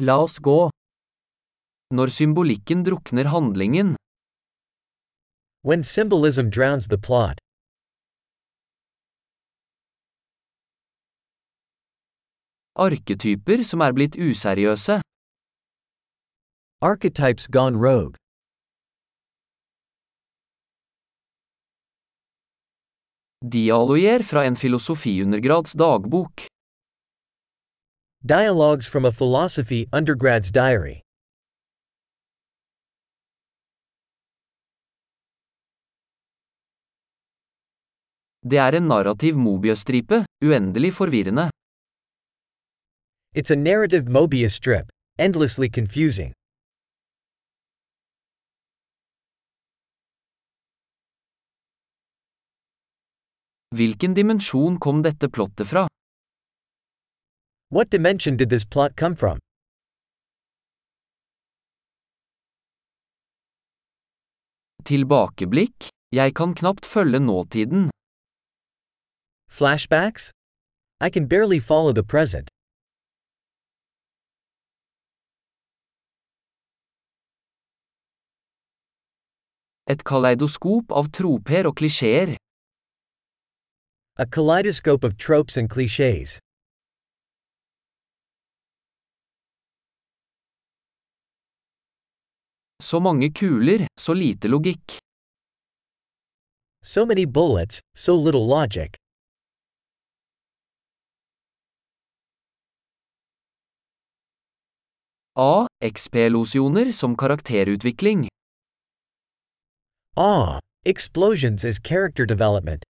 La oss gå. Når symbolikken drukner handlingen. When symbolism drowns the plot. Arketyper som er blitt useriøse. Archetypes gone rogue. Dialoger fra en filosofiundergrads dagbok. Dialogues from a philosophy undergrad's diary. Det er en narrativ Möbius-stripe, uendelig forvirrende. It's a narrative Möbius strip, endlessly confusing. Hvilken dimensjon kom dette plottet fra? What dimension did this plot come from? Tilbakeblikk? Jeg kan knapt følge nåtiden. Flashbacks? I can barely follow the present. Et kaleidoskop av troper og klisjeer. A kaleidoscope of tropes and cliches. Så mange kuler, så lite logikk. So many bullets, so little logic. A. XP-losjoner som karakterutvikling. A. explosions as character development.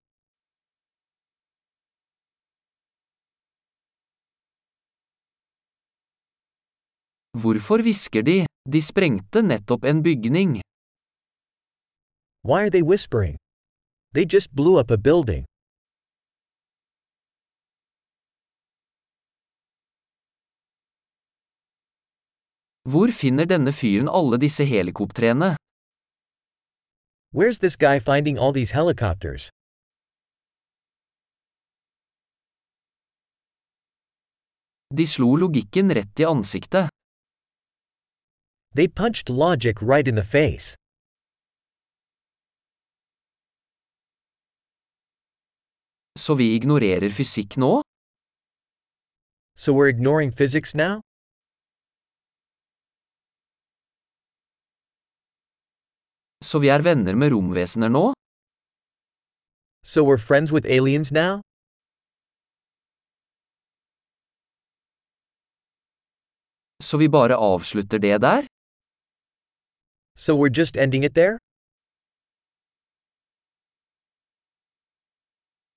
Hvorfor hvisker de? De sprengte nettopp en bygning. Why are they whispering? They just blew up a building. Hvor finner denne fyren alle disse helikoptrene? Where's this guy finding all these helicopters? De slo logikken rett i ansiktet. They punched logic right in the face. Så vi ignorerer fysikk nå? So we're ignoring physics now? Så vi er venner med romvesener nå? So we're friends with aliens now? Så vi bare avslutter det der? So we're just ending it there?